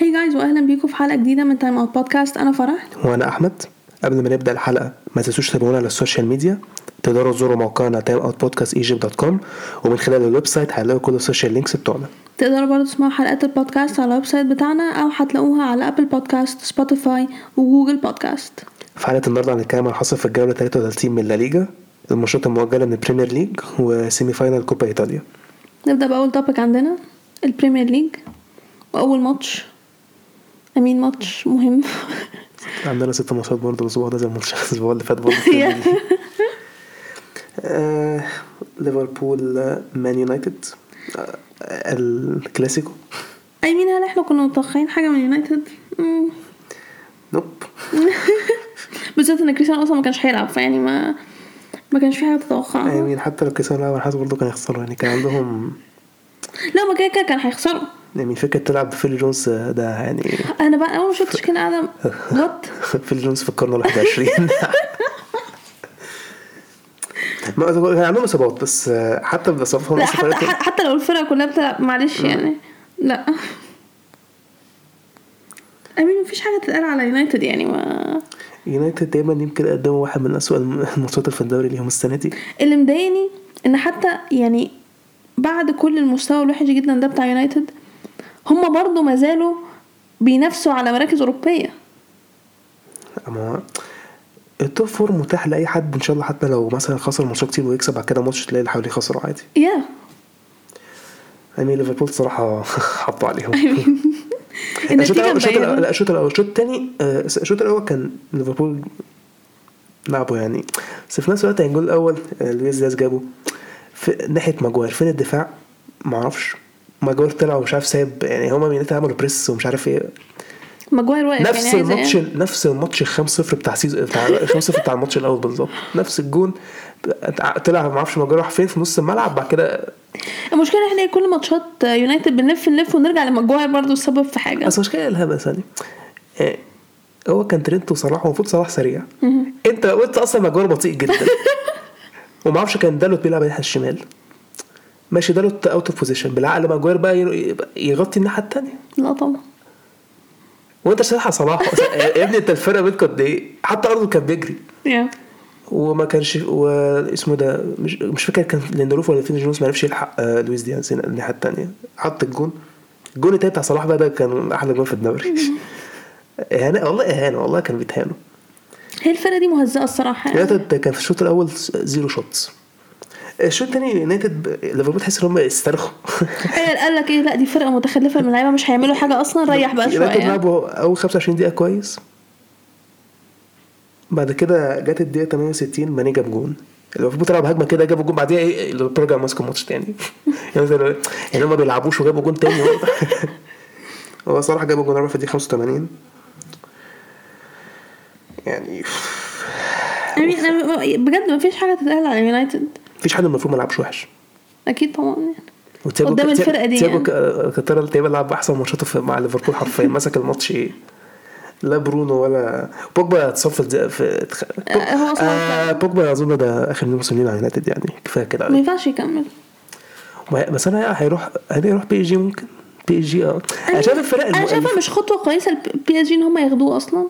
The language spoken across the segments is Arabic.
Hi guys واهلا بيكم في حلقة جديدة من Time Out Podcast أنا فرح. وأنا أحمد. قبل ما نبدأ الحلقة ما تنسوش تتابعونا على ال social media. تقدروا تزوروا موقعنا timeoutpodcastegypt.com ومن خلال ال website هتلاقوا كل ال social links بتوعنا. تقدروا برضه تسمعوا حلقات البودكاست على ال website بتاعنا أو هتلاقوها على Apple Podcasts Spotify و Google Podcasts في حلقة النهارده هنتكلم عن حصل في الجولة 33 من La Liga الماتشات المؤجلة من ال Premier League و semi final Coppa Italia. نبدأ بأول topic عندنا ال Premier League وأول ماتش I mean ماتش مهم. عندنا ست ماتشات برضه الأسبوع ده زي الماتش الأسبوع اللي فات برضه. آه، ليفربول مان يونايتد آه، الكلاسيكو I mean هل إحنا كنا متوقعين حاجة من يونايتد. nope. بالذات إن كريستيانو أصلا ما كانش هيلعب فيعني ما ما كانش في حاجة تتوقعها. يعني حتى لو كسبوا لعبة حاسس برضه كانوا يخسروا يعني كان عندهم لا ما كده كده كان هيخسروا. يعني فكرة تلعب بفيل جونز ده يعني أنا بقى أول ما شفتش كده قاعدة what فيل جونز في القرن ال 21 ما كان عندهم إصابات بس حتى باصاباتهم لا حتى حتى لو الفرقة كلها بتلعب معلش يعني. لا. I mean مفيش حاجة تتقال على يونايتد يعني ما يونايتد دايما يمكن قدموا واحد من اسوء الم- الماتشات في الدوري ليهم السنة دي. اللي مضايقني إن حتى يعني بعد كل المستوى الوحش جدا ده بتاع يونايتد هما برضو ما زالوا بينافسوا على مراكز أوروبية. أما ال top four متاح لأي حد إن شاء الله حتى لو مثلا خسر ماتشات كتير ويكسب بعد كده ماتش تلاقي اللي حواليه خسروا عادي. يا يعني ليفربول صراحة حطوا عليهم. الشوط الأول الشوط الأول الشوط الثاني الشوط الأول كان ليفربول لعبوا يعني. بس في نفس الوقت يعني الجول الأول آه، لويس دياز جابه. في ناحية ماجواير فين الدفاع؟ ما أعرفش ماجواير طلع ومش عارف ساب يعني هما يونايتد عملوا press ومش عارف إيه. ماجواير واقف نفس يعني الماتش إيه؟ نفس الماتش 5 0 بتاع season بتاع 5 0 بتاع الماتش الأول بالظبط. نفس الجون. طلع ما أعرفش ماجواير راح فين في نص الملعب بعد كده المشكلة إحنا كل ماتشات يونايتد بنلف نلف ونرجع لماجواير برضو السبب في حاجة. بس مشكلة الهبس يعني آه، هو كان ترينت وصلاح المفروض صلاح سريع. أنت قلت أصلا ماجوار بطيء جدا. وما أعرفش كان دالوت بيلعب ناحيه الشمال. ماشي دالوت اوت اوف بوزيشن بالعقل ماجوار بقى يغطي الناحية الثانية لا طبعا. وانت شايف صلاح يا ابني انت الفرقة بينكم قد إيه؟ حتى أرضه كان بيجري. وما كانش واسمه ده مش مش فاكر كان ليندروف ولا فين جونز ما عرفش يلحق آه، لويس دياز هنا الناحية الثانية حط الجون. الجون التاني بتاع صلاح بقى ده كان أحلى جون في الدوري. إهانة والله إهانة والله كانوا بيتهانوا. هي الفرقة دي مهزأه الصراحة يعني. يونايتد كان في الشوط الأول zero shots. الشوط الثاني يونايتد ليفربول تحس إن هم استرخوا. قال لك إيه؟ لا دي فرقة متخلفة من اللعيبة مش هيعملوا حاجة أصلا ريح بقى يونايتد شوية. لعبوا أول 25 دقيقة كويس. بعد كده جت الدقيقة 68 ماني جاب جون. ليفربول تلعب هجمه كده جابوا جون بعديها إيه ليفربول رجع ماسكوا الماتش تاني. يعني يعني هم ما بيلعبوش وجابوا جون تاني. هو صراحة جابوا جون رابع في الدقيقة 85 يعني يعني بجد ما فيش حاجة تتقال على يونايتد مفيش حد المفروض ما لعبش وحش. أكيد طبعا يعني. قدام الفرقة دي تياجو يعني. كتر تقريبا لعب أحسن ماتشاته مع ليفربول حرفيا. مسك الماتش إيه لا برونو ولا بوجبا اتصاب في آه، آه بوجبا أظن ده آخر موسم مع يونايتد يعني. كفاية كده. ما. ينفعش يكمل. بس أنا هيروح هيروح PSG ممكن. PSG آه. أنا شايف الفرق أنا الم- شايفه مش خطوة كويسة ال PSG إن هم ياخدوه أصلا.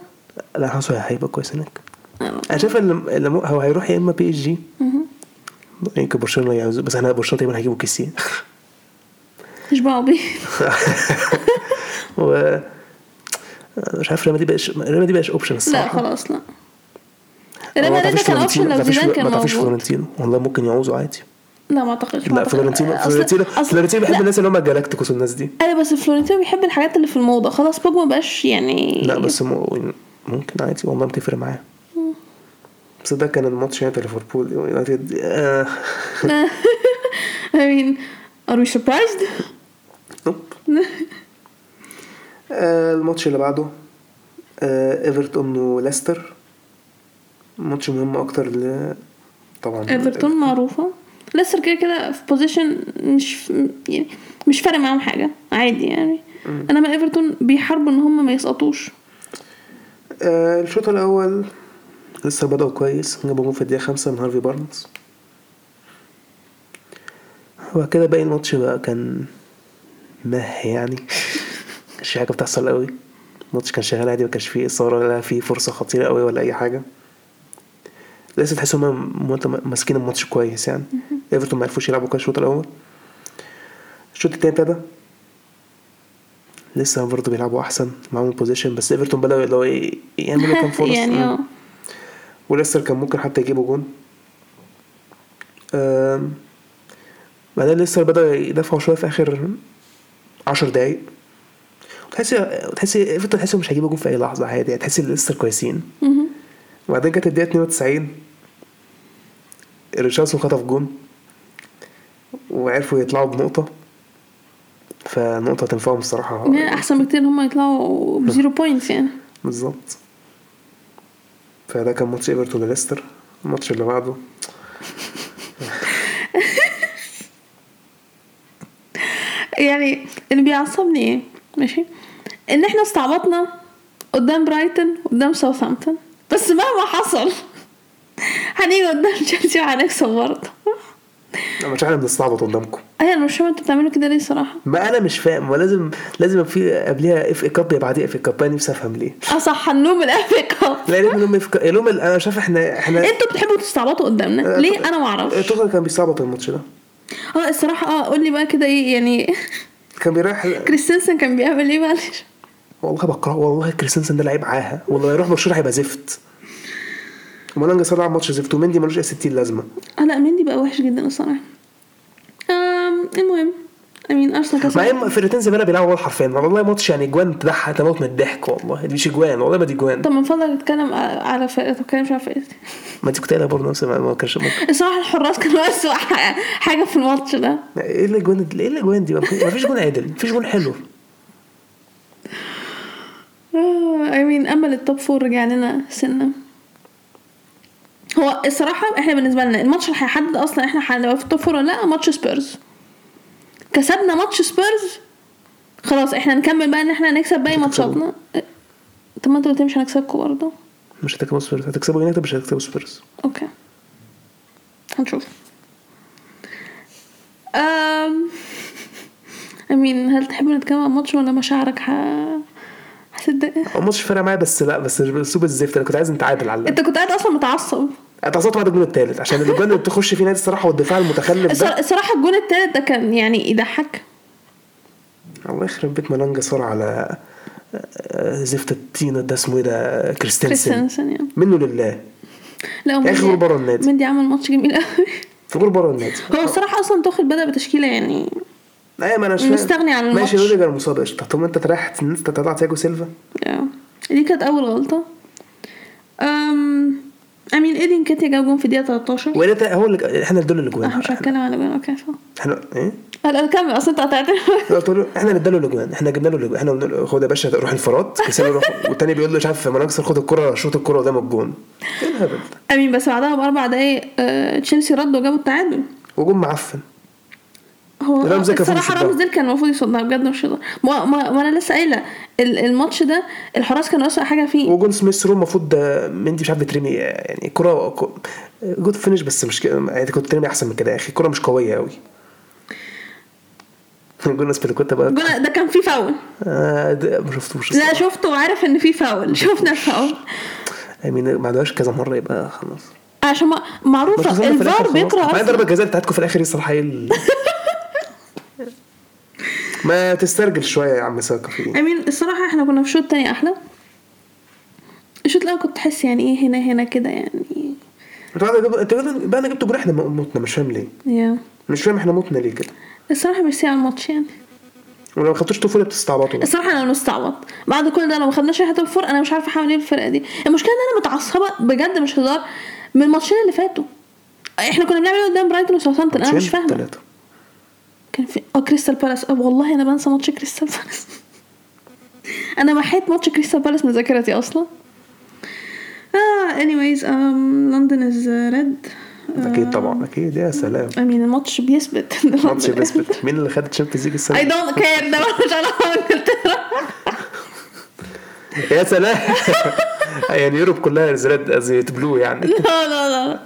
لا حاسه هيبقى كويس هناك أنا شايف إن هو هيروح يا إما PSG يمكن برشلونة يعوز بس إحنا برشلونة تقريبا هيجيبوا كيسيه اشبعوا بيه و مش عارف ريال مدريد بقاش ريال مدريد بقاش option لا الصراحة. خلاص لا. ريال ما مدريد كان option لو ما زيدان كان ما تعرفش فلورنتينو والله ممكن يعوزوا عادي. لا ما أعتقدش ما لا فلورنتينو فلورنتينو فلورنتينو بيحب لا. الناس اللي هم galácticos والناس دي. أيوه بس فلورنتينو بيحب الحاجات اللي في الموضة. خلاص بوجبا مبقاش يعني لا بس م- ممكن عادي والله بتفرق معاه بس ده كان الماتش يعني بتاع ليفربول. يونايتد I mean are we surprised؟ nope. آه، الماتش اللي بعده آه، إيفرتون وليستر. ماتش مهم أكتر ل طبعا. إيفرتون معروفة. ليستر كده كده في position مش يعني مش فارق معاهم حاجة عادي يعني. إنما إيفرتون بيحاربوا إن هم ما يسقطوش. آه، الشوط الأول لسه بدأوا كويس. جابوا جون في الدقيقة خمسة من هارفي بارنز. وبعد كده باقي الماتش بقى كان meh يعني. في حاجة بتحصل قوي. الماتش كان شغال عادي ما كانش فيه إثارة ولا فيه فرصة خطيرة قوي ولا أي حاجة. لسه تحس هم ماسكين الماتش كويس يعني. إيفرتون ما عرفوش يلعبوا كويس الشوط الأول. الشوط التاني ابتدى. لسه برضه بيلعبوا أحسن معاهم possession بس إيفرتون بدأوا اللي هو إيه، يعملوا كام فرص. يعني آه. وليستر كان ممكن حتى يجيبوا جون. بعدين ليستر بدأوا يدافعوا شوية في آخر عشر دقايق. وتحسي تحسي إيفرتون تحسي مش هيجيبوا جون في أي لحظة عادي يعني تحسي ليستر كويسين. وبعدين جت الدقيقة 92 ريتشاردسون خطف جون وعرفوا يطلعوا بنقطة. فنقطة تنفعهم الصراحة. يعني أحسن بكتير إن هم يطلعوا ب zero points يعني. بالظبط. فده كان ماتش إيفرتون وليستر الماتش اللي بعده. يعني اللي بيعصبني إيه؟ ماشي. إن إحنا استعبطنا قدام برايتون قدام ساوثهامبتون. بس مهما حصل هنيجي قدام تشيلسي وهنكسب برضه. أنا مش إحنا بنستعبط قدامكم. أيوه أنا مش فاهمه أنتوا بتعملوا كده ليه الصراحه ما أنا مش فاهم ولازم لازم يبقى في قبلها FA Cup يا بعديها FA Cup أنا نفسي أفهم ليه. آه صح هنلوم ال FA Cup. لا ليه منهم إف لهم أنا شايف إحنا إحنا أنتوا بتحبوا تستعبطوا قدامنا؟ ليه؟ أنا ما أعرفش توخل كان بيستعبط الماتش ده. آه الصراحة آه قول لي بقى كده إيه يعني كان بيريح كريستنسن كان بيعمل إيه معلش؟ والله بكره والله كريستنسن ده لعيب عاهة. والله يروح برشلونة هيبقى زفت. مالانج سار لعب ماتش زفت ومندي ملوش أي 60 لازمة. آه لا مندي بقى وحش جدا الصراحة. المهم I mean ارسنال كسب مع إن فرقتين زماله بيلعبوا والله حرفيا والله ماتش يعني جوان تضحك تموت من الضحك والله. دي مش جوان والله ما دي جوان. طب من فضلك اتكلم على فرقه ما تتكلمش على فرقتي ما انت كنت قايلها برضه نفس ما كانش الصراحة الحراس كانوا اسوء حاجة في الماتش ده. إيه اللي جوان إيه اللي جوان دي؟ ما في- ما فيش جون عدل ما فيش جون حلو. I mean امل ال top four رجع لنا سنة. هو الصراحة إحنا بالنسبة لنا الماتش اللي هيحدد أصلا إحنا هنبقى في ال top four ولا لأ ماتش سبيرز. كسبنا ماتش سبيرز خلاص إحنا نكمل بقى إن إحنا نكسب باقي. ماتشاتنا. طب ما أنتوا قلت مش هنكسبكم برضه. مش هتكسبوا سبيرز. هتكسبوا يونايتد مش هتكسبوا سبيرز. okay. هنشوف. أم... امين هل تحب نتكلم عن الماتش ولا مشاعرك ح... هتصدق هو الماتش فرق معايا بس لأ بس اسلوب الزفت أنا كنت عايز نتعادل على أنت كنت قاعد أصلا متعصب. اتعصبت بعد الجون الثالث عشان الجون اللي بتخش فيه نادي الصراحة والدفاع المتخلف ده. الصراحة الجون التالت ده كان يعني يضحك. الله يخرب بيت مالانج سار على آه، زفت الطينه ده اسمه إيه ده؟ كريستنسن. كريستنسن منه لله. لا أخي غور بره النادي. مندي عمل ماتش جميل قوي غور بره النادي. هو الصراحة أصلا توخل بدأ بتشكيلة يعني أيوه ما أنا مش. مستغني عن الماتش. ماشي روديجر مصاب قشطة. طب أنت تريح ان انت تطلع تياجو سيلفا؟ يا. دي كانت أول غلطة. أم... I mean إيدي نكيتيا جاب جون في الدقيقة 13 وإيه ده هو اللي إحنا اللي اداله الاجوان أنا مش هتكلم على جون okay صح إحنا إيه؟ لا كمل أصل أنت قطعت. قلت له إحنا اللي اداله الاجوان إحنا جبنا له الاجوان إحنا خد يا باشا روح انفراد كريستيانو روح والتاني بيقول له مش عارف مناكسر خد الكرة شوط الكرة قدام الجون. I mean بس بعدها بأربع دقايق آه، تشيلسي ردوا وجابوا التعادل. وجون معفن. هو الصراحة. رامسديل كان المفروض يصدها بجد مش ما, ما, ما أنا لسه قايلة ال- الماتش ده الحراس كانوا اسوء حاجة فيه. وجون سميث رو المفروض مندي مش عارف بترمي يعني كرة good finish بس مش كده يعني كنت ترمي أحسن من كده يا أخي. الكرة مش قوية قوي جون اسبيليكوتا بقى الجون ده كان فيه فاول. آه ده ما شفتوش لا. شفته وعارف إن فيه فاول. شفنا الفاول. يعني ما عملوهاش كذا مرة يبقى خلاص. عشان معروفة الفار. بيقرا أصلاً. ضربة الجزاء بتاعتكم في الآخر دي الصراحة هي ال- ما تسترجل شوية يا عم ساكا في I mean الصراحة إحنا كنا في الشوط التاني أحلى. الشوط الأول كنت تحس يعني إيه هنا هنا كده يعني. أنتوا بعد جب- أنتوا بعد- بعد جبتوا جول إحنا متنا مش فاهم ليه. يا مش فاهم إحنا متنا ليه كده. الصراحة ميرسي على الماتش يعني. ولو ما خدتوش top four بتستعبطوا بقى. الصراحة أنا مستعبط. بعد كل ده لو ما خدناش top four أنا مش عارفة أعمل إيه الفرقة دي. المشكلة إن أنا متعصبة بجد مش هزار من الماتشين اللي فاتوا. إحنا كنا بنعمل إيه قدام برايتون وساوثهامبتون؟ أنا مش؟ فاهمة. تلاتة. كان في آه كريستال بالاس آه والله أنا بنسى ماتش كريستال بالاس أنا محيت ماتش كريستال بالاس من ذاكرتي أصلا. آه anyways um, لندن is red أكيد طبعا أكيد يا سلام. I mean الماتش بيثبت. إن ماتش لندن بيثبت. مين اللي خد ال Champions League السنة دي؟ don't care. ده مش علاقه بانجلترا يا سلام. يعني Europe كلها is red is blue يعني. لا لا لا.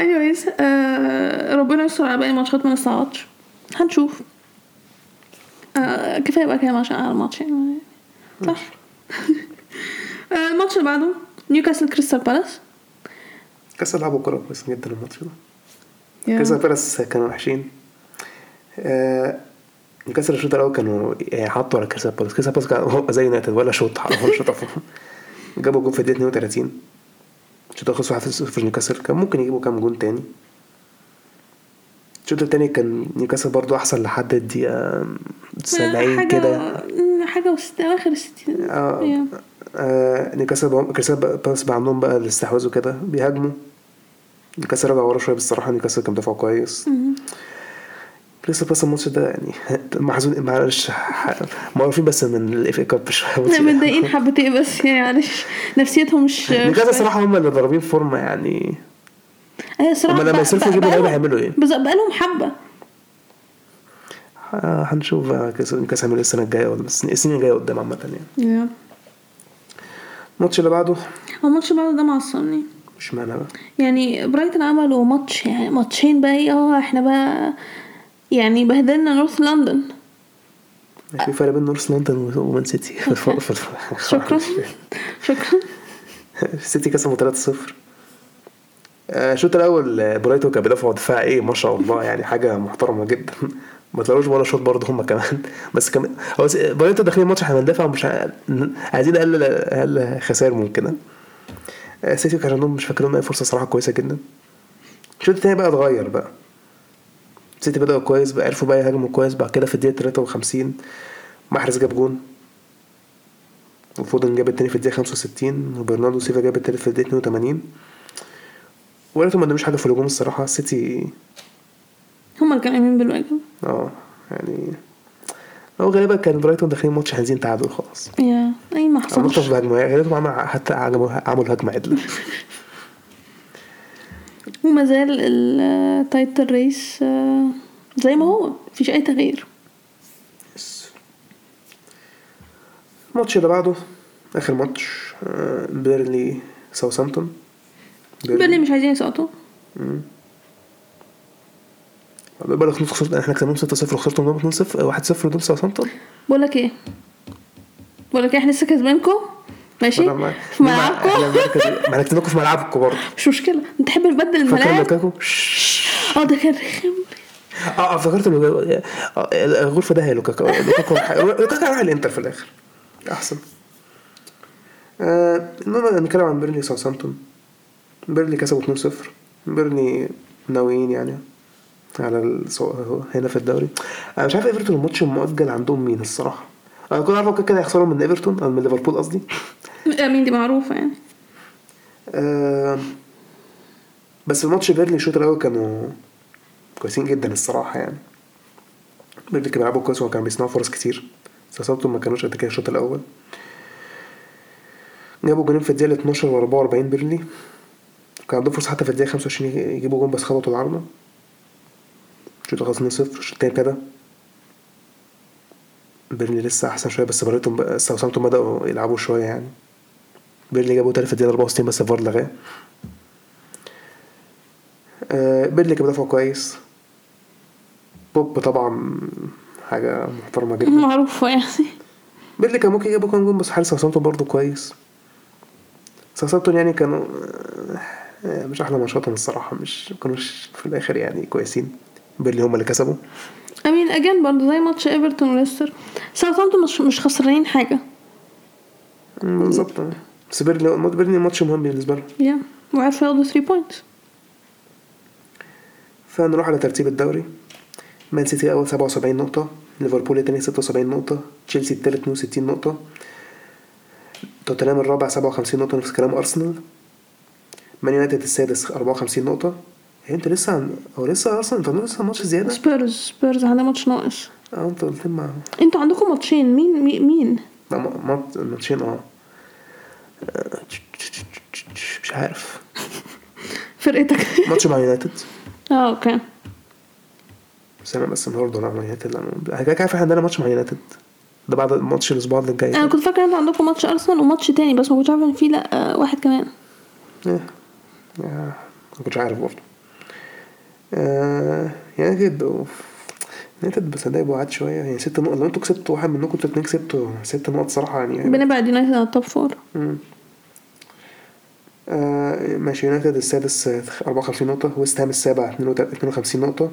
Anyways آه ربنا يستر على باقي الماتشات ما نستعوضش هنشوف. آه كفاية بقى كده عشان على الماتش يعني. صح؟ آه الماتش اللي بعده نيوكاسل كريستال بالاس. كاس لعبوا كورة كويس جدا الماتش ده. كريستال بالاس كانوا وحشين. نيوكاسل الشوط الأول كانوا حطوا على كريستال بالاس. كريستال بالاس زي يونايتد ولا shot ولا shot. جابوا جول في الدقيقة 32 الشوط الأول خلص 1-0 نيوكاسل؟ كان ممكن يجيبوا كام جول تاني. الشوط التاني كان نيوكاسل برضو أحسن لحد الدقيقة 70 كده. حاجة وست اواخر الستين آه آه، نيوكاسل بقى- كريستال بالاس بقى عندهم بقى الاستحواذ وكده بيهاجموا. نيوكاسل رجع ورا شوية بس الصراحة نيوكاسل كان دفاعه كويس. كريستال بالاس الماتش ده يعني محزون معلش معروفين بس من ال FA Cup شوية. إحنا متضايقين حبتين بس يعني معلش. نفسيتهم مش نيوكاسل الصراحه هم اللي ضاربين فورمة يعني. هي الصراحه هم لما يصرفوا يجيبوا لعيبة هيعملوا إيه؟ بالظبط بقالهم حبة. هنشوف كاس هيعملوا إيه السنة الجاية ولا بس السنين الجاية قدام عامة يعني. الماتش اللي بعده؟ هو الماتش بعد ده معصبني اشمعنى بقى؟ يعني برايتون عملوا ماتش يعني ماتشين بقى إيه آه إحنا بقى يعني بهدلنا نورث لندن في فرق بين نورث لندن ومان سيتي شكرا. شكرا. السيتي كسبوا 3-0 آه، الشوط الأول آه، برايتون كان بيدافعوا دفاع إيه؟ ما شاء الله. يعني حاجة محترمة جدا. ما طلعوش ولا shot برضه هم كمان. بس كمان هو برايتون داخلين الماتش إحنا بندافع ومش ع- عايزين أقل أقل خسائر ممكنه السيتي كان عندهم مش فاكر لهم أي فرصة صراحة كويسة جدا. الشوط التاني بقى اتغير بقى. السيتي بدأوا كويس بقى عرفوا بقى يهاجموا كويس بعد كده في الدقيقة 53 محرز جاب جون. وفودن جاب التاني في الدقيقة 65 وبرناردو سيلفا جاب التالت في الدقيقة 82 ولقيتهم ما قدموش حاجة في الهجوم الصراحة السيتي هما اللي كانوا قايمين بالواجب. آه يعني هو غالبا كان برايتون داخلين ماتش عايزين تعادل خلاص. yeah أي ما حصلش. نقطة في هجمة غالبا عمل حتى عملوا عملوا هجمة عدلة. وما زال ال title race آه، زي ما هو مفيش أي تغيير. الماتش اللي بعده آخر ماتش آه، بيرلي ساوثامبتون بيرلي. مش عايزين يسقطوا. بقى خسرت خسرت إحنا كسبناهم 6-0 وخسرتهم 2-0 1-0 قدام ساوثامبتون بقول لك إيه؟ بقول لك إيه، إحنا لسه كسبانكم. ماشي؟ في ملعبكم ما أنا كسبناكم في ملعبكم برضه. مش مشكلة. أنت تحب نبدل فاكر الملاعب؟ لوكاكو؟ آه ده كان رخم. آه آه افتكرت آه، الغرفة ده هي لوكاكو. لوكاكو لوكاكو راح الإنتر في الآخر. أحسن. آه، المهم نتكلم عن بيرلي ساوثامبتون بيرلي كسبوا 2-0 بيرلي ناويين يعني على هنا في الدوري. أنا مش عارف إيفرتون الماتش المؤجل عندهم مين الصراحة. أنا كنت عارف كده هيخسروا من إيفرتون أو من ليفربول قصدي. مين دي معروفة يعني؟ آه، بس الماتش بيرلي الشوط الأول كانوا كويسين جدا الصراحة يعني. بيرلي كانوا بيلعبوا كويس وكانوا بيصنعوا فرص كتير. ساوثامبتون ما كانوش قد كده الشوط الأول. جابوا جولين في الدقيقة 12 و 44 بيرلي كان عندهم فرصة حتى في الدقيقة 25 يجيبوا جون بس خبطوا العارضة. الشوط خلص 2-0 الشوط التاني ابتدى بيرلي لسه أحسن شوية بس بريتهم بقى ساوثامبتون بدأوا يلعبوا شوية يعني. بيرلي جابوا تالت في الدقيقه 64 بس الفار لغاه. آه، بيرلي كان بيدافع كويس. بوب طبعا حاجة محترمة جدا. معروفة يعني. بيرلي كان ممكن يجيبوا كام جون بس حارس ساوثامبتون برضه كويس. ساوثامبتون يعني كانوا آه، مش أحلى ماتشاتهم الصراحة مش كانوش في الآخر يعني كويسين. بيرلي هم اللي كسبوا؟ I mean again برضه زي ماتش ايفرتون وليستر ساوثهامبتون مش مش خسرانين حاجة. بالظبط. بس بيرلي بيرلي ماتش مهم بالنسبة لهم. yeah وعرفوا ياخدوا 3 points فنروح على ترتيب الدوري. مان سيتي أول 77 نقطة. ليفربول التاني 76 نقطة. تشيلسي التالت 62 نقطة. توتنهام الرابع 57 نقطة. نفس كلام أرسنال مان يونايتد السادس 54 نقطة. هي أنت لسه عن... هو لسه أرسنال انت عندك لسه ماتش زيادة؟ سبيرز سبيرز عندها ماتش ناقص. آه انت قلت لي مع أنتوا عندكم ماتشين مين مين, مات- ماتشين آه. آه، مش عارف. فرقتك. ماتش مع يونايتد. آه أوكي. بس أنا بس برضه لا مع يونايتد لا أنا كده عارف إحنا عندنا ماتش مع يونايتد. ده بعد ماتش الأسبوع اللي جاي. أنا كنت فاكرة إن أنتوا عندكم ماتش أرسنال وماتش تاني بس ما كنتش عارفة إن في لا آه، واحد كمان. إيه. آه، ما كنتش عارف برضه. آه يعني كده. يونايتد بس ده بعاد شوية. يعني ست نقط لو أنتوا كسبتوا واحد منكم أنتوا اتنين كسبتوا ست نقط صراحة يعني. بنبعد يونايتد عن ال top four. آه ماشي. يونايتد السادس آه، 54 نقطة. ويست هام السابع 52 نقطة.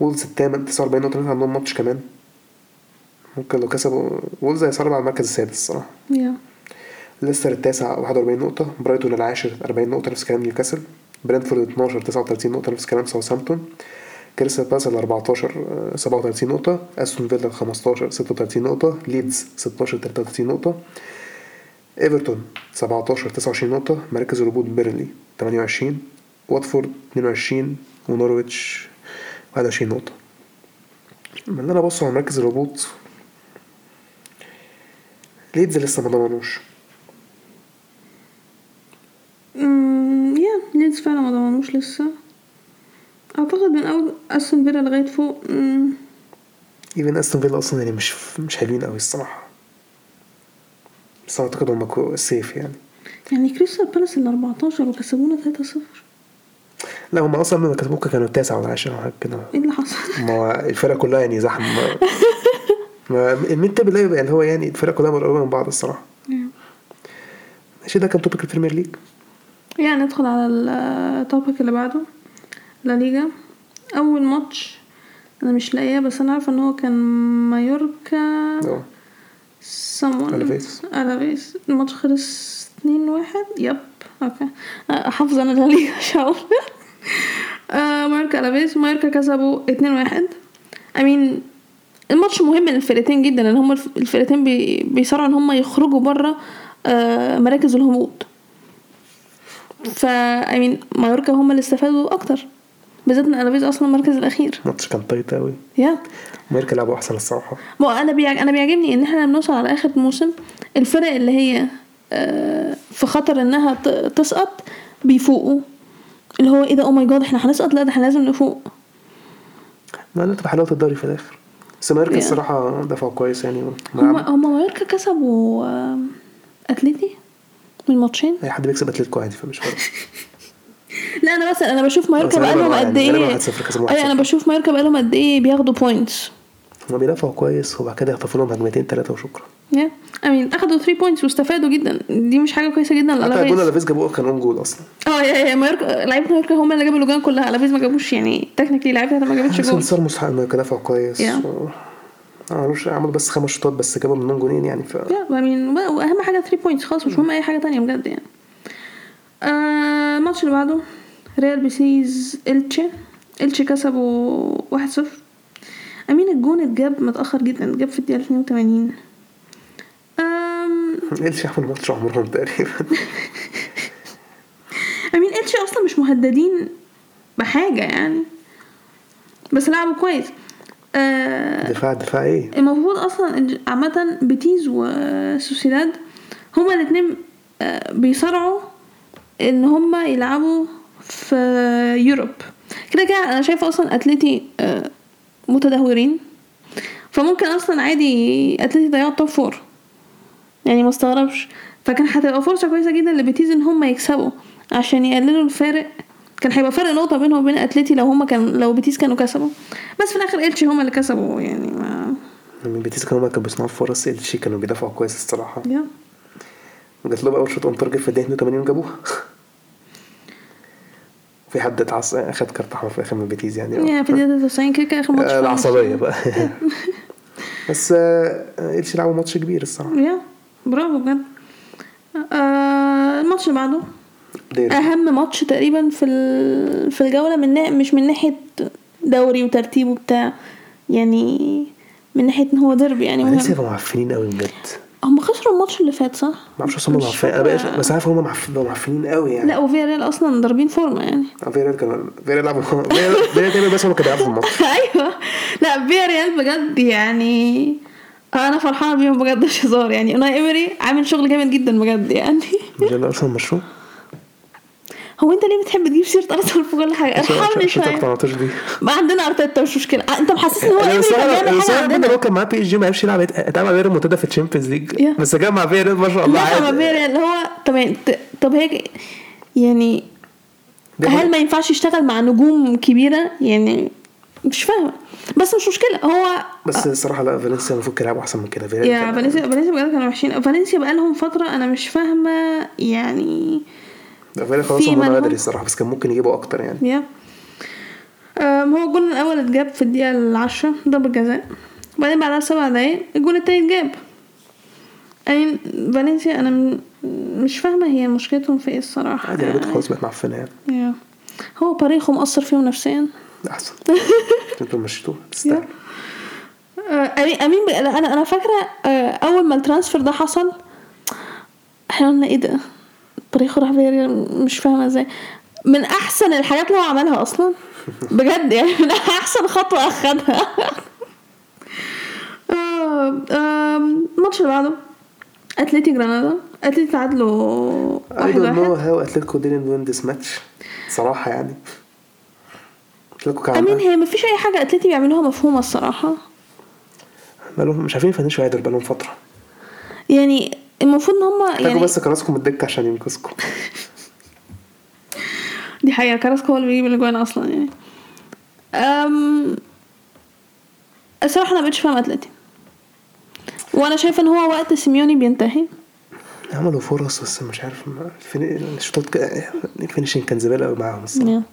وولز الثامن 49 نقطة. لسه عندهم ماتش كمان. ممكن لو كسبوا وولز هيصعدوا على المركز السادس الصراحة. يا ليستر التاسع 41 نقطة. برايتون العاشر 40 نقطة. نفس كلام نيوكاسل برنتفورد 12 39 نقطة نفس كلام ساوثهامبتون. كريستال بالاس ال 14 آه، 37 نقطة. أستون فيلا ال 15 36 نقطة. ليدز 16 33 نقطة. إيفرتون 17 29 نقطة. مركز الهبوط بيرنلي 28 واتفورد 22 ونورويتش 21 نقطة. من اللي أنا بص على مركز الهبوط ليدز لسه ما ضمنوش. ليدز فعلا ما ضمنوش لسه. أعتقد من أول أستون فيلا لغاية فوق even استون فيلا أصلا يعني مش مش حلوين قوي الصراحة. بس أعتقد هم safe يعني. يعني كريستال بالاس ال 14 وكسبونا 3-0 لا هم أصلا لما كسبوك كانوا التاسع ولا العاشر أو حاجة كده. إيه اللي حصل؟ ما هو الفرقة كلها يعني زحمة. ما- ال mid table اللي هو يعني الفرقة كلها قريبه من بعض الصراحة. ماشي ده كان topic البريمير ليج يعني ندخل على ال topic اللي بعده لا ليجا. أول ماتش أنا مش لاقيه بس أنا عارفة إن هو كان مايوركا someone ألافيس. ألافيس الماتش خلص اتنين واحد. يب. أوكي. حافظة أنا لا ليجا آه، مايوركا ألافيس مايوركا كسبوا اتنين واحد. امين الماتش مهم للفرقتين جدا لأن هما الف- الفرقتين بي- بيصارعوا إن هما يخرجوا بره مراكز الهبوط. فا امين مايوركا هما اللي استفادوا أكتر. بالذات إن ألافيس أصلا المركز الأخير. الماتش كان tight قوي مايوركا لعبوا أحسن الصراحة. ما هو أنا بيعج... أنا بيعجبني إن إحنا لما نوصل على آخر الموسم الفرق اللي هي آه، في خطر إنها تسقط بيفوقوا. اللي هو إيه ده oh my God إحنا هنسقط؟ لا ده إحنا لازم نفوق. ما ده تبقى حلاوه الدوري في الآخر. بس Yeah. الصراحة دفعوا كويس يعني. هم هم مايوركا كسبوا آه، أتليتي. من ماتشين أي حد بيكسب أتلتيكو عادي فمش فارق. لا أنا بس أنا بشوف مايوركا بقالهم يعني قد إيه؟ 1-0 كسبوا أيوه أنا 1-0. بشوف مايوركا بقالهم قد إيه بياخدوا بوينتس هما بيدافعوا كويس وبعد كده يخطفوا لهم هجمتين ثلاثة وشكرا. يا امين أخدوا 3 بوينتس واستفادوا جدا. دي مش حاجة كويسة جدا حتى لألافيس. الجول اللي فيز جابوه كان اون جول أصلا. آه يا يا مايوركا لعيبة مايوركا هم اللي جابوا اللجان كلها. ألافيس ما جابوش يعني تكنيكلي لعيبتها ما جابتش جول سنسار مستحق إنه يدافعوا كويس. Yeah. و... عملوش عملوا بس خمس شوطات بس جابوا منهم جولين يعني ف يا I mean واهم حاجة 3 points خلاص مش مهم أي حاجة تانية بجد يعني. آه الماتش اللي بعده ريال بيتيس إلتشي. إلتشي كسبوا 1-0 I mean الجون اتجاب متأخر جدا اتجاب في الدقيقة 82 أم... إلتشي عملوا ماتش عمرهم تقريبا. I mean إلتشي أصلا مش مهددين بحاجة يعني بس لعبوا كويس. آه دفاع دفاع إيه؟ المفروض أصلا إن عامة بيتيز وسوسيداد هما الاتنين آه، بيصارعوا إن هما يلعبوا في Europe. كده كده أنا شايفة أصلا اتلتي آه، متدهورين. فممكن أصلا عادي اتلتي يضيعوا ال top four يعني ما استغربش. فكان هتبقى فرصة كويسة جدا لبيتيز إن هما يكسبوا عشان يقللوا الفارق كان هيبقى فرق نقطة بينهم وبين اتلتي لو هما كان لو بيتيز كانوا كسبوا. بس في الآخر إلتشي هما اللي كسبوا يعني ما من بيتيس كانوا كانوا بيصنعوا فرص ايلشي كانوا بيدافعوا كويس الصراحة. yeah جات لهم أول shot on target في الدقيقة 82 وجابوها في حد اتعص أخد كارت أحمر في الآخر من بيتيز يعني. yeah في الدقيقة 90 كده كده آخر ماتش آه،. العصبية بقى. بس آه، ايلشي لعبوا ماتش كبير الصراحة. yeah برافو بجد. آه الماتش اللي بعده. دير أهم ماتش تقريبا في ال- في الجولة من. مش من ناحية دوري وترتيب وبتاع يعني من ناحية إن هو ديربي يعني لسه مهم. يبقوا معفنين قوي بجد. هم خسروا الماتش اللي فات صح؟ ما أعرفش أصلا هم مش معفنين أنا بس عارف هم معفنين قوي يعني. لا وفيا ريال أصلا ضاربين فورمة يعني. فيريال كان فيريال لعبوا فيريال فيريال تقريبا بس هم كانوا بيلعبوا في الماتش. أيوه. لا فيا ريال بجد يعني أنا فرحانة بيهم بجد مش هزار يعني. أنا ايمري عامل شغل جامد جدا بجد يعني. فيريال ارسنال مشروع؟ هو انت ليه بتحب تجيب سيرة ارسنال في كل حاجة؟ ارحمني شوية تقتنعتش بيه. ما عندنا أرتيتا مش مشكلة. انت محسسني إن هو كان بيعمل حاجة عندنا. هو كان معاه بي اس جي ما عرفش يلعب اتعمل غير المنتدى في الشامبيونز ليج. بس جاب مع فيريال ما شاء الله ما عادي. فيا اللي هو طب طب هيك يعني هل ما ينفعش يشتغل مع نجوم كبيرة؟ يعني مش فاهمه بس مش مشكلة. هو بس الصراحه لا فالنسيا المفروض كانوا يلعبوا أحسن من كده. فياريال يا كان- فالنسيا فالنسيا بجد كانوا وحشين. فالنسيا بقالهم فترة أنا مش فاهمة يعني فياريال خلاص هم بدري الصراحة بس كان ممكن يجيبوا أكتر يعني. يا. أم، هو الجون الأول اتجاب في الدقيقة العشرة ضربة جزاء. وبعدين بعدها بسبع دقايق الجون التاني اتجاب. يعني فالنسيا أنا مش فاهمة هي مشكلتهم في إيه الصراحة. عادي يعني. خلاص بقت معفنة يعني. يا. هو باريخو مأثر فيهم نفسيا؟ أحسن. أنتوا مشيتوه تستاهل آه، I mean أنا أنا فاكرة آه، أول ما ال transfer ده حصل إحنا قلنا إيه ده؟ باريخو راح فياريال مش فاهمة إزاي. من أحسن الحاجات اللي هو عملها أصلا. بجد يعني من أحسن خطوة أخدها. آه، الماتش اللي بعده. اتلتي جرانادا. اتلتي تعادلوا واحد واحد. how Atletico didn't win this match. صراحة يعني. أتلتيكو كان أمين هي مفيش أي حاجة اتلتي بيعملوها مفهومة الصراحة. بقالهم مش عارفين يفنشوا عادل بقالهم فترة. يعني المفروض إن هم يعني بس كراسكم الدكة عشان ينقذكم دي حقيقة كاراسكو هو اللي بيجيب الأجوان أصلا يعني. أم... الصراحة أنا مبقتش فاهم أتلتي وأنا شايفة إن هو وقت سيميوني بينتهي. عملوا فرص بس مش عارف الشوطات ال finishing كان زبالة قوي معاهم الصراحة. يعني.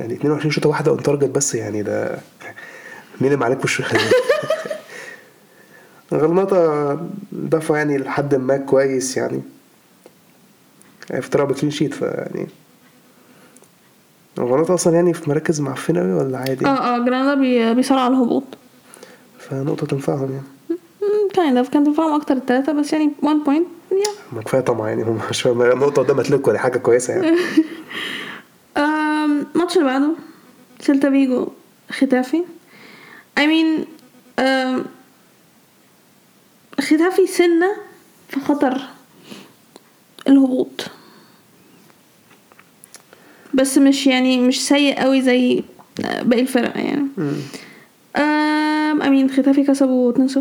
يعني 22 شوطة واحدة on target بس يعني ده مين اللي عليك وش غلطة دفع يعني لحد ما كويس يعني. افتراء ب clean sheet فيعني غلطة أصلا يعني في مراكز معفنة قوي ولا عادي؟ آه آه جرانادا بي... على الهبوط. فنقطة تنفعهم يعني. kind of كان تنفعهم أكتر التلاتة بس يعني 1 point ما كفاية طمع يعني هم مش فاهم نقطة قدام اتلتيكو دي حاجة كويسة يعني. الماتش اللي بعده سيلتا فيجو ختافي. I mean. ختافي سنة في خطر الهبوط. بس مش يعني مش سيء قوي زي باقي الفرق يعني. I mean ختافي كسبوا 2-0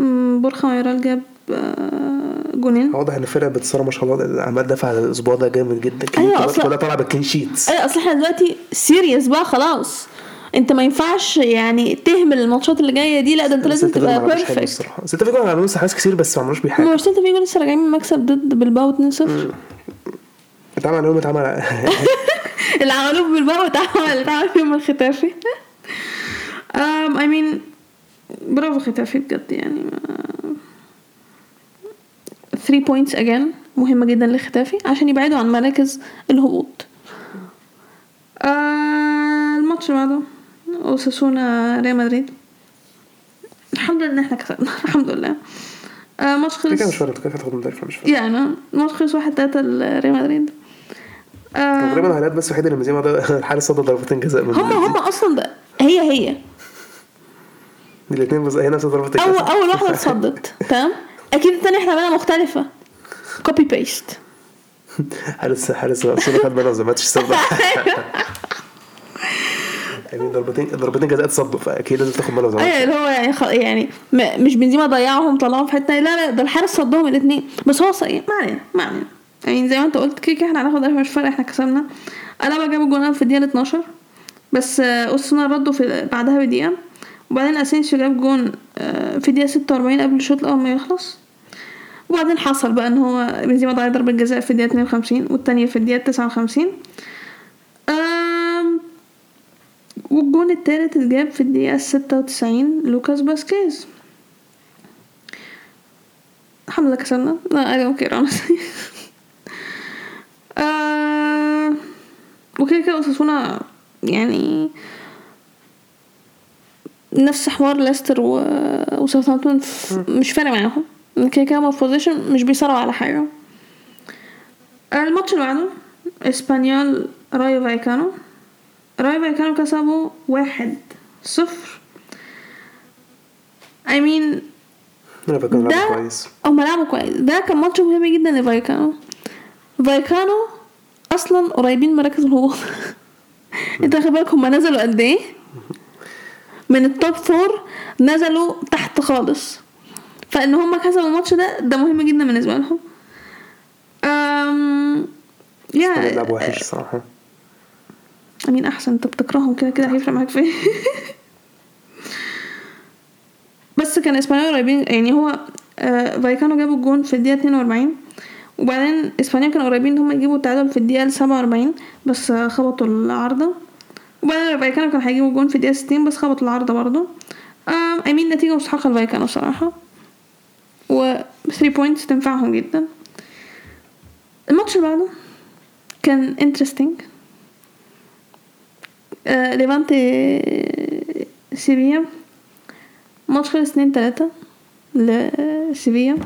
أم، بورخا مايرال جاب آه، جونين. واضح إن الفرقة بتصارع ما شاء الله عمال دافع على الأسبوع ده جامد جدا. أيوة، كلها طالعة بال clean sheets أيوه أصل إحنا دلوقتي serious بقى خلاص. انت ما ينفعش يعني تهمل الماتشات اللي جاية دي. لا ده انت لازم تبقى perfect سيلتا فيجو عملوا حاجات كتير بس ما عملوش بيه هو سيلتا فيجو لسه راجعين من مكسب ضد بلباو 2-0 اتعمل عليهم اتعمل اللي عملوه في بلباو اتعمل اتعمل فيهم الختافي. Um, I mean برافو ختافي بجد يعني. 3 points again مهمة جدا لختافي عشان يبعدوا عن مراكز الهبوط. آه الماتش اللي بعده. اوساسونا ريال مدريد. الحمد لله إن إحنا كسبنا الحمد لله. آه ماتش كده كده خلص مش فارق كده هتاخد مدرب مش فارق. يعني الماتش خلص واحد تلاتة لريال مدريد. آه تقريبا الهيئات بس الوحيد اللي مزيمة ده الحارس صد ضربتين جزاء من هم هم أصلا ده هي هي. الاثنين بس هي نفس ضربة اول الجزاء. أول واحدة اتصدت تمام؟ أكيد التانية إحنا عملنا مختلفة. كوبي بيست حارس حارس خد زي ما صدق. يعني ضربتين ضربتين جزاء اتصدوا فأكيد لازم تاخد زي أيوه اللي هو يعني خ... يعني م... مش بنزيما ضيعهم طلعهم في حتة لا لا ده الحارس صدهم الاثنين بس هو صحيح ما علينا ما علينا. يعني زي ما أنت قلت كده إحنا هناخد مش فارق إحنا كسبنا. ألابا جاب الجون في الدقيقة 12 بس آه، اوساسونا ردوا في بعدها بدقيقة. وبعدين أسينسيو جاب جون آه، في الدقيقة 46 قبل الشوط الأول ما يخلص. وبعدين حصل بقى إن هو بنزيما ضيع ضربة جزاء في الدقيقة 52 والتانية في الدقيقة 59 آم، والجون التالت اتجاب في الدقيقة ستة وتسعين لوكاس باسكيز الحمد لله كسبنا. لا I don't care honestly وكده كده أساسونا يعني نفس حوار ليستر و... وساوثهامبتون ف- مش فارق معاهم. كده كده position مش بيصارعوا على حاجة. الماتش اللي بعده إسبانيول رايو فايكانو. رايو فايكانو كسبوا واحد صفر. I mean ده كويس. هما لعبوا كويس. ده كان ماتش مهم جدا لفايكانو. فايكانو أصلا قريبين من مراكز الهبوط. أنت واخد بالك هما نزلوا قد إيه؟ من ال top four نزلوا تحت خالص. فإن هما كسبوا الماتش ده ده مهم جدا بالنسبة لهم. كان يا لعب وحش الصراحة مين أحسن؟ انت بتكرههم كده كده هيفرق معاك في إيه؟ بس كان إسبانيول قريبين يعني هو آه فايكانو جابوا الجون في الدقيقة 42 وبعدين إسبانيول كانوا قريبين إن هم يجيبوا التعادل في الدقيقة 47 بس آه خبطوا العارضه وبعدين فايكانو كانوا هيجيبوا الجون في الدقيقة 60 بس خبطوا العارضه برضه. آه I mean نتيجة مستحقة لفايكانو صراحة. و 3 points تنفعهم جدا. الماتش اللي بعده كان interesting آه ليفانتي سيفيا ماتش خلص اتنين تلاتة لسيفيا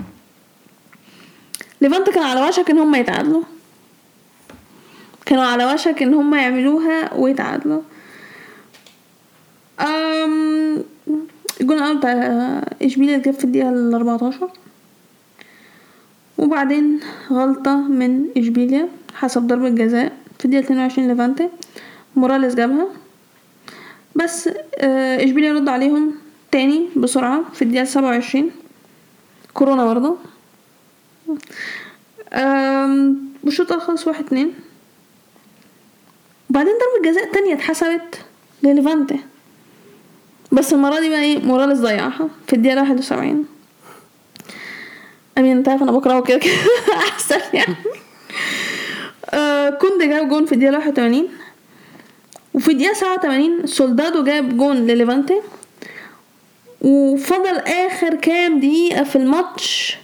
ليفانتي كان على وشك إن هم يتعادلوا. كانوا على وشك إن هم يعملوها ويتعادلوا. أم الجون الأول بتاع اشبيليا اتجاب في الدقيقة الأربعتاشر. وبعدين غلطة من اشبيليا حسب ضربة جزاء في الدقيقة اتنين وعشرين ليفانتي. موراليس جابها. بس آه، إشبيليا رد عليهم تاني بسرعة في الدقيقة سبعة وعشرين. كورونا برضه. والشوط خلص واحد اتنين. وبعدين ضربة جزاء تانية اتحسبت لليفانتي. بس المرة دي بقى إيه موراليس ضيعها في الدقيقة واحد وسبعين. I mean أنت عارف أنا بكرهه كده كده أحسن يعني. آه كوندي جاب جون في الدقيقة واحد وتمانين. وفي الدقيقة سبعة وتمانين سولدادو جاب جون لليفانتي وفضل آخر كام دقيقة في الماتش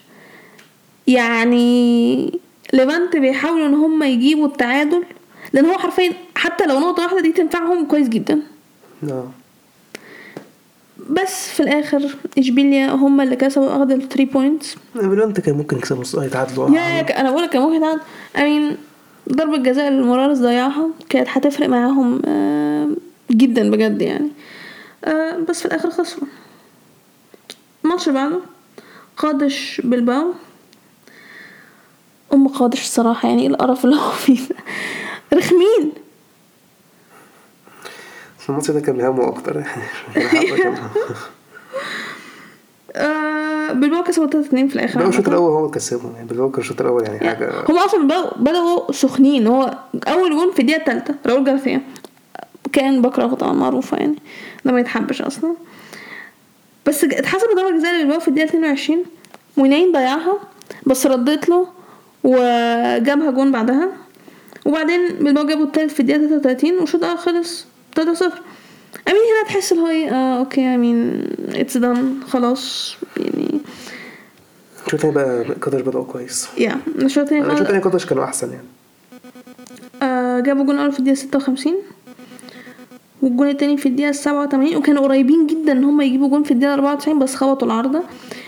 يعني ليفانتي بيحاولوا إن هم يجيبوا التعادل لأن هو حرفيا حتى لو نقطة واحدة دي تنفعهم كويس جدا. آه بس في الآخر إشبيليا هم اللي كسبوا أخدوا ال 3 points ليفانتي كان ممكن يكسبوا يتعادلوا. يا يا أنا بقول لك كان ممكن يتعادل. I mean ضربة جزاء اللي موراليس ضيعها كانت هتفرق معاهم آه، جدا بجد يعني. آه، بس في الآخر خسروا. الماتش اللي بعده قادش بالباو أم قادش الصراحة يعني إيه القرف اللي هو فيه رخمين. الماتش ده كان بيهمه أكتر بالباو كسبوا 3 2 في الآخر بقى الشوط. الأول هو اللي كسبهم. يعني بالباو كان الشوط الأول يعني يعني حاجة هم أصلا بدأوا بدأوا سخنين. هو أول جون في الدقيقة الثالثه راؤول جارسيا. كان بكرهه طبعا معروفة يعني ده ما يتحبش أصلا. بس اتحسب ضربه جزاء لبلباو في الدقيقة 22 وناين ضيعها بس ردت له وجابها جون بعدها. وبعدين بالباو جابوا التالت في الدقيقة 33 والشوط الأول خلص 3 0 I mean هنا تحس اللي هو إيه آه okay I mean it's done خلاص يعني. الشوط الثاني بقى؟ قدر بدأوا كويس. يا الشوط التاني الشوط خلاص- الثاني قدر كانوا أحسن يعني؟ آه جابوا جون أول في الدقيقة 56 والجون التاني في الدقيقة 87 وكانوا قريبين جدا إن هم يجيبوا جون في الدقيقة 94 بس خبطوا العارضه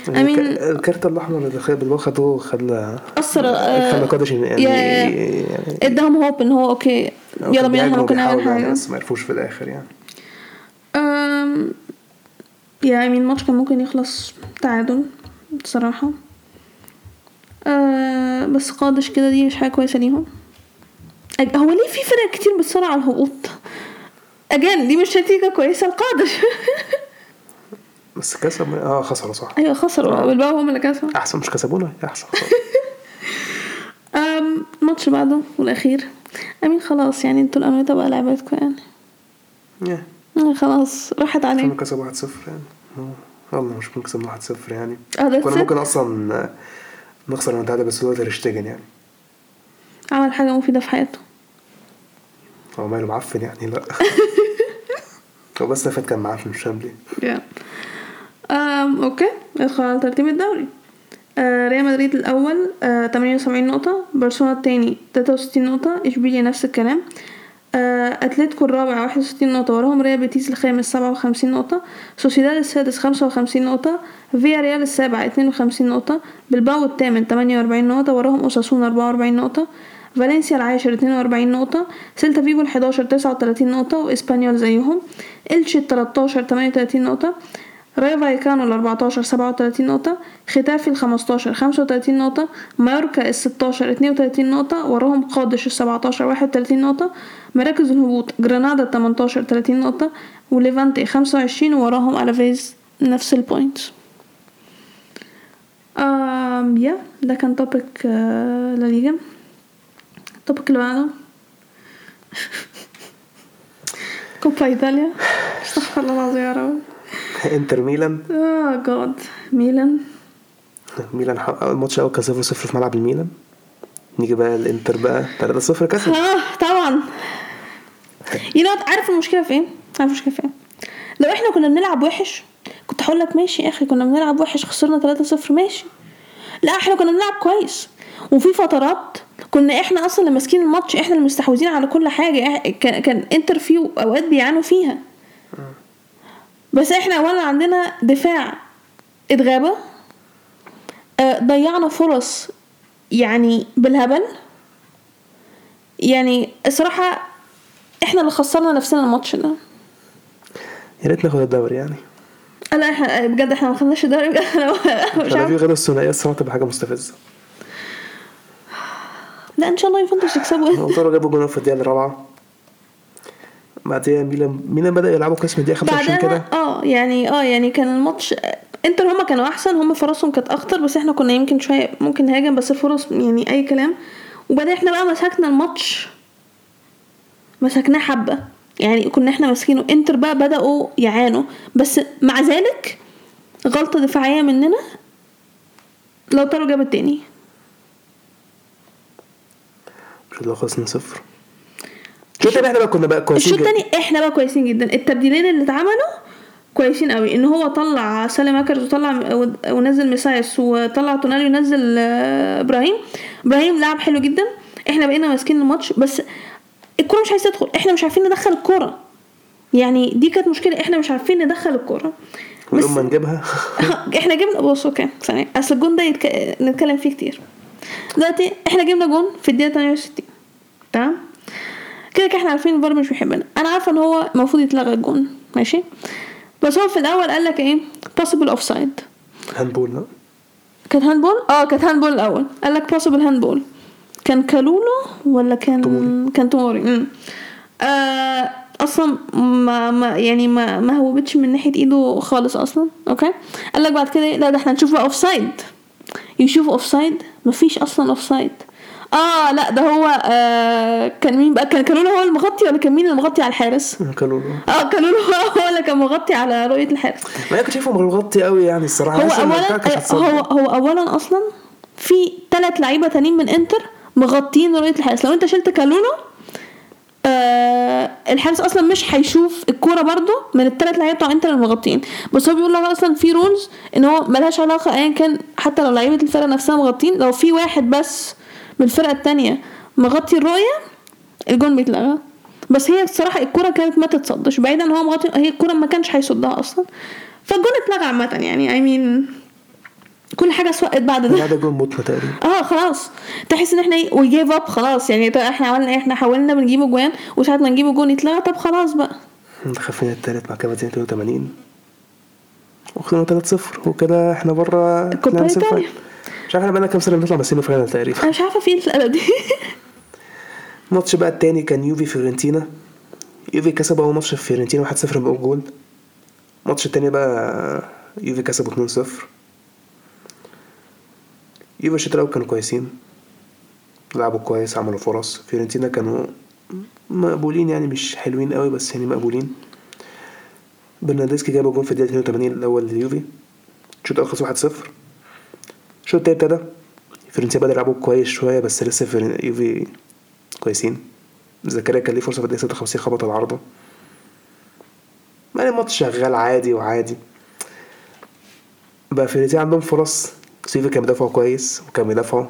I mean الك- الكارت الأحمر اللي بالباو خدوه خلى أثر آه، خلى قدش يعني يا- يعني اداهم هوب إن هو okay يلا بينا إحنا ممكن نعمل يعني حاجة. بس ما عرفوش في الآخر يعني. يعني الماتش كان ممكن يخلص تعادل بصراحة. آه بس قادش كده دي مش حاجة كويسة ليهم. هو ليه في فرق كتير بتصارع على الهبوط؟ أجان دي مش نتيجة كويسة لقادش بس كسب آه خسروا صح. أيوة خسروا. بالباو هم اللي كسبوا. أحسن مش كسبونا أحسن. الماتش بعده والأخير. أمين خلاص يعني أنتوا الأنويتا بقى لعبتكم يعني. آه، خلاص راحت كنا عليهم كسبوا 1-0 يعني. آه، والله مش ممكن كسبنا 1-0 يعني. ده كنا. ممكن أصلا آه، نخسر ونتعادل بس هو تير شتيجن يعني. عمل حاجة مفيدة في حياته. هو ماله معفن يعني؟ لا. هو بس فات كان معفن مش فاهم ليه. أم okay. ندخل على ترتيب الدوري. آه ريال مدريد الأول آه 78 نقطة. برشلونة التاني 63 نقطة. إشبيليا نفس الكلام. آه أتلتيكو الرابع 61 نقطة وراهم ريال بيتيس الخامس 57 نقطة سوسيداد السادس 55 نقطة فياريال السابع 52 نقطة بلباو الثامن 48 نقطة وراهم اوساسونا 44 نقطة فالنسيا العاشر 42 نقطة سيلتا فيجو الحداشر 39 نقطة وإسبانيول زيهم إلشي التلاتاشر 38 نقطة رايو فايكانو ال 14 37 نقطة ختافي ال 15 35 نقطة مايوركا ال 16 32 نقطة وراهم قادش ال 17 31 نقطة مراكز الهبوط جرانادا ال 18 30 نقطة وليفانتي 25 وراهم ألافيز نفس ال points آم يا ده كان topic لا ليجا. ال topic اللي بعده. كوبا ايطاليا استغفر الله العظيم يا رب. انتر ميلان. oh God ميلان. ميلان الماتش الأول كان 0 0 في ملعب الميلان. نيجي بقى الإنتر بقى. 3 0 كسب. آه طبعا. you know عارف المشكلة في إيه؟ عارف المشكلة في إيه؟ لو إحنا كنا بنلعب وحش كنت هقول لك ماشي يا أخي كنا بنلعب وحش خسرنا 3-0 ماشي. لا إحنا كنا بنلعب كويس. وفي فترات كنا إحنا أصلا اللي ماسكين الماتش إحنا اللي مستحوذين على كل حاجة. كان كان إنتر في أوقات بيعانوا فيها. بس إحنا اولا عندنا دفاع اتغابى آه، ضيعنا فرص يعني بالهبل. يعني الصراحة إحنا اللي خسرنا نفسنا الماتش ده. يا ريت ناخد الدوري يعني. لا إحنا بجد إحنا ما خدناش الدوري بجد. مش عارفة غير الثنائيه الصراحه تبقى حاجة مستفزة. لا إن شاء الله يوفنتوس يكسبوا لو جابوا جول في الدقيقة الرابعة. بعدين ميلان ميلان بدأ يلعبوا كويس من الدقيقه 25 بعدها كده. آه يعني آه يعني كان الماتش إنتر هما كانوا أحسن هما فرصهم كانت أخطر بس إحنا كنا يمكن شوية ممكن نهاجم بس الفرص يعني أي كلام. وبعدين إحنا بقى مسكنا الماتش مسكناه حبة. يعني كنا إحنا ماسكينه إنتر بقى بدأوا يعانوا. بس مع ذلك غلطة دفاعية مننا لو طاروا جاب التاني. مش لو خلصنا صفر. الشوط التاني إحنا بقى كنا بقى كويسين الشوط. التاني إحنا بقى كويسين جدا. التبديلين اللي اتعملوا كويسين قوي. إن هو طلع ساليماكرز وطلع ونزل ميسياس وطلع تونالي ونزل آه، إبراهيم. إبراهيم لعب حلو جدا. إحنا بقينا ماسكين الماتش بس الكورة مش عايزة تدخل. إحنا مش عارفين ندخل الكورة. يعني دي كانت مشكلة. إحنا مش عارفين ندخل الكورة. بس ولما نجيبها. إحنا جبنا بص okay ثانية. أصل الجون ده يتك... نتكلم فيه كتير. دلوقتي إحنا جبنا جون في الدقيقة 68 تمام؟ كده كده إحنا عارفين الفار مش بيحبنا. أنا عارفة إن هو المفروض يتلغى الجون. ماشي؟ بس هو في الأول قال لك إيه؟ possible offside. handball لا كانت handball؟ آه كانت handball الأول. قال لك possible handball. كان كالولو ولا كان توموري. كان توموري؟ آه أصلا ما, ما يعني ما ما هوبتش من ناحية إيده خالص أصلا. okay؟ قال لك بعد كده إيه؟ لا ده إحنا نشوف بقى offside يشوف offside مفيش أصلا offside آه لا ده هو آه كان مين بقى؟ كان كالولو هو المغطي ولا كان مين المغطي على الحارس؟ كانوا آه كالولو هو اللي كان مغطي على رؤية الحارس. ما أنا كنت شايفه مغطي قوي يعني الصراحة. هو اولا. هو هو اولا أصلا في ثلاث لعيبة تانيين من إنتر مغطيين رؤية الحارس. لو أنت شلت كالولو آه الحارس أصلا مش هيشوف الكورة برضو من الثلاث لعيبة بتوع إنتر المغطيين. بس هو بيقول لك أصلا في rules إن هو ملهاش علاقة ايا كان حتى لو لعيبة الفرقة نفسها مغطين لو في واحد بس من الفرقه التانية مغطي الرؤية الجون بيتلغى. بس هي الصراحه الكوره كانت ما تتصدش. بعيدا هو مغطي هي الكوره ما كانش هيصدها أصلا. فالجون اتلغى عامة يعني. I mean كل حاجة اسوقت بعد ده. ده جول موتنا تقريبا. آه خلاص. تحس إن إحنا إيه we give up خلاص. يعني إحنا عملنا إيه؟ إحنا حاولنا بنجيب جوان وساعة ما نجيب جون يتلغى طب خلاص بقى. دخل فينا التالت مع كده 82 وخسرنا 3 0 وكده إحنا بره كوبا لا، نصف إيطاليا. final. مش عارف إحنا بقالنا كام سنة بنطلع من semi final تقريبا. أنا مش عارفة فين القلب دي. الماتش بقى التاني كان يوفي فيورنتينا. يوفي كسب أول ماتش في فيورنتينا 1-0 بأول جول. الماتش التاني بقى يوفي كسبوا 2-0 يوفي الشوط الأول كانوا كويسين. لعبوا كويس عملوا فرص. فيورنتينا كانوا مقبولين يعني مش حلوين قوي بس يعني مقبولين. برناردسكي جاب جول في الدقيقة 82 الأول لليوفي الشوط الأول خلص 1-0 الشوط التاني ابتدى فيورنتينا بدأ يلعبوا كويس شوية بس لسه فيورن- يوفي كويسين. زكريا كان ليه فرصة في الدقيقة 56 خبط العارضة. يعني الماتش شغال عادي وعادي. بقى فيورنتينا عندهم فرص. يوفي كان بيدافعوا كويس وكان بيدافعوا.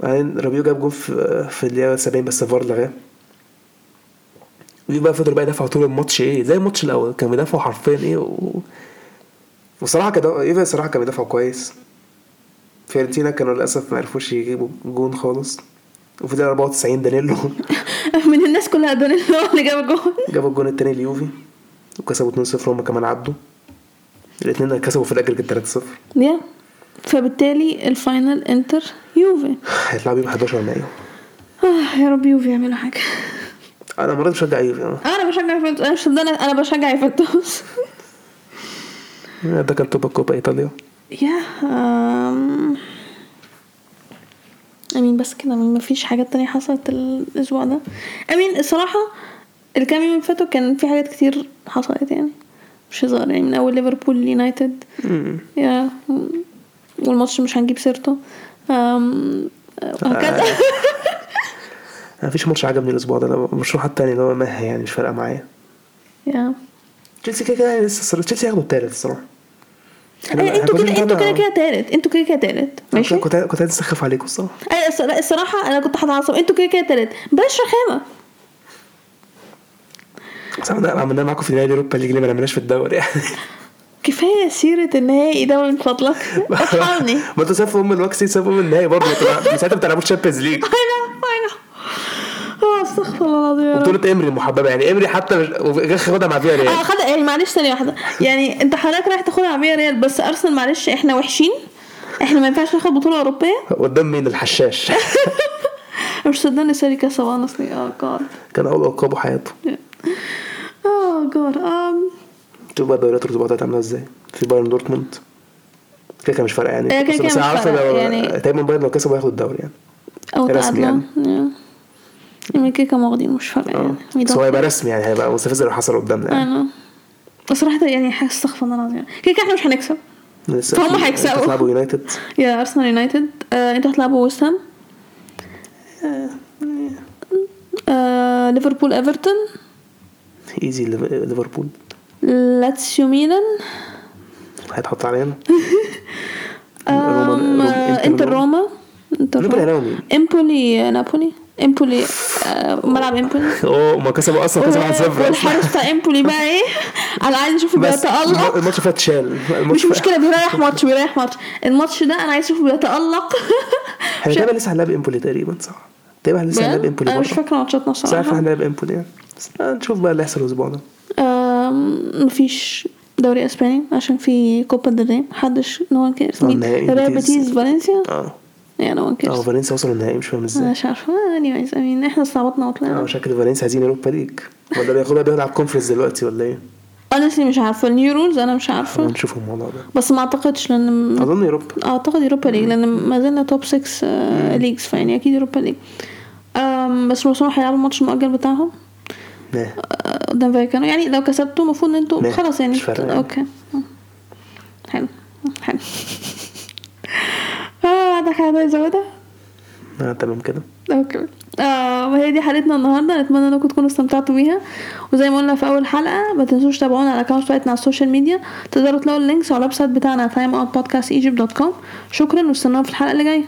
بعدين رابيو جاب جول في في الدقيقة 70 بس فار لغاه. دي بقى فضلوا بقى يدافعوا طول الماتش إيه زي الماتش الأول. كانوا بيدافعوا حرفيا إيه و... وصراحة كده ايفا الصراحة كانوا بيدافعوا كويس. فيورنتينا كانوا للأسف ما عرفوش يجيبوا جون خالص. وفي الدقيقة 94 دانيلو. من الناس كلها دول اللي جاب الجون جابوا الجون التاني ليوفي. وكسبوا 2-0 هم كمان عدوا. الاثنين كسبوا في الاجر 3-0 yeah. فبالتالي ال final انتر يوفي. هيطلعوا بيهم 11 مايو. آه يا رب يوفي يعملوا حاجة. أنا مرات بشجع يوفي آه. أنا بشجع يوفنتوس. أنا أنا بشجع يوفنتوس. ده كان توبا كوبا إيطاليا. yeah um... I mean بس كده مفيش حاجات تانية حصلت الأسبوع ده. I mean الصراحة الكام يوم اللي فاتوا كان في حاجات كتير حصلت يعني. مش هزار يعني من أول ليفربول يونايتد. يا والماتش مش هنجيب سيرته. أم... وهكذا. أنا مفيش ماتش عجبني الأسبوع ده المشروع التاني اللي هو مه يعني مش فارقة معايا. يا تشيلسي كده كده يعني لسه الصراحة- تشيلسي هياخدوا التالت إحنا إنتوا كنا كده إنتوا كده كده تالت. إنتوا كده كده تالت. ماشي؟ كنت كنت عايز أسخف عليكم الصراحه لا، الصراحة أنا كنت هتعصب. إنتوا كده كده تالت. بلاش رخامة بس عملنا معاكم في نهائي اوروبا ليج ليه ما نعملناش في الدوري. يعني كفاية سيرة النهائي ده من فضلك. ارحمني ما أنتوا سافوا أم الوكسي سافوا أم النهائي برضه. أنتوا ساعتها بتلعبوا تشامبيونز ليج I know I know آه استغفر الله العظيم. بطولة إمري المحببة يعني إمري حتى مش خدها مع فيا آه ريال خد يعني معلش ثانية واحدة. يعني أنت حضرتك رايح تاخدها على 100 ريال بس أرسنال معلش إحنا وحشين. إحنا ما ينفعش ناخد بطولة أوروبية. قدام مين؟ الحشاش. مش صدقني ساري كاس honestly آه جاد كان أول القابه حياته oh God um شوف بقى دوريات الأسبوع ده عاملة إزاي. في بايرن دورتموند. كده كده مش فارقة يعني. بس- فارقة، لو يعني- تقريبا بايرن لو كسبوا هياخدوا الدوري يعني. أو رسمي يعني. يعني كده كده واخدين مش فارقة يعني. We بس هو. هيبقى رسمي يعني هيبقى مستفز لو حصل قدامنا يعني. أنا صراحة يعني حاجة استغفر الله العظيم. كده كده إحنا مش هنكسب. لسه. فهم في- هيكسبوا. هتلعبوا يونايتد يا ارسنال يونايتد آه أنتوا هتلعبوا ويست هام آه ليفربول ايفرتون easy ليف- ليفربول لاتسيو ميلان هيتحط علينا. روما- آه، إنتر روما. إنتر روما؟ إمبولي نابولي. إمبولي آه ملعب إمبولي. أوه ما كسبوا أصلا كسبوا 1-0 والحارس بتاع إمبولي بقى إيه؟ أنا عايز اشوفه بس بيتألق. الماتش فات اتشال مش مشكلة بيريح ماتش بيريح ماتش. الماتش ده أنا عايز أشوفه بيتألق. إحنا تقريبا لسه هنلعب إمبولي تقريبا صح؟ تقريبا إحنا لسه هنلعب؟ إمبولي أنا مش فاكرة ماتشاتنا بس عارف الصراحه هنلعب إمبولي يعني. بس نشوف بقى اللي هيحصل الأسبوع ده. مفيش دوري إسباني عشان في كوبا ديل ري محدش no cares مين ريال. بيتيز فالنسيا. آه. yeah no one آه cares فالنسيا وصلوا النهائي مش فاهم إزاي. مش عارفة. I mean إحنا استعبطنا آه وطلعنا شكل فالنسيا عايزين Europa League ولا بياخدها بيلعب Conference دلوقتي ولا إيه؟ honestly مش عارفة. ال new rules أنا مش عارفة. هنشوف الموضوع ده. بس ما أعتقدش لأن أظن اوروبا أعتقد Europa League لأن ما زلنا top 6 leagues فيعني أكيد Europa League بس برشلونه هيلعبوا الماتش المؤجل بتاعهم؟ nah آه، قدام فايكانو يعني لو كسبتوا المفروض إن أنتوا خلاص يعني مش فارقة. يعني. okay. حلو. حلو. آه عندك حاجة ازودها؟ آه تمام كده. okay. آه وهي دي حلقتنا النهارده. نتمنى إنكم تكونوا استمتعتوا بيها. وزي ما قلنا في أول حلقة ما تنسوش تتابعونا على ال account بتاعتنا على ال social media تقدروا تلاقوا ال links على ال website بتاعنا timeoutpodcastegypt.com شكرا واستنونا في الحلقة اللي جاية.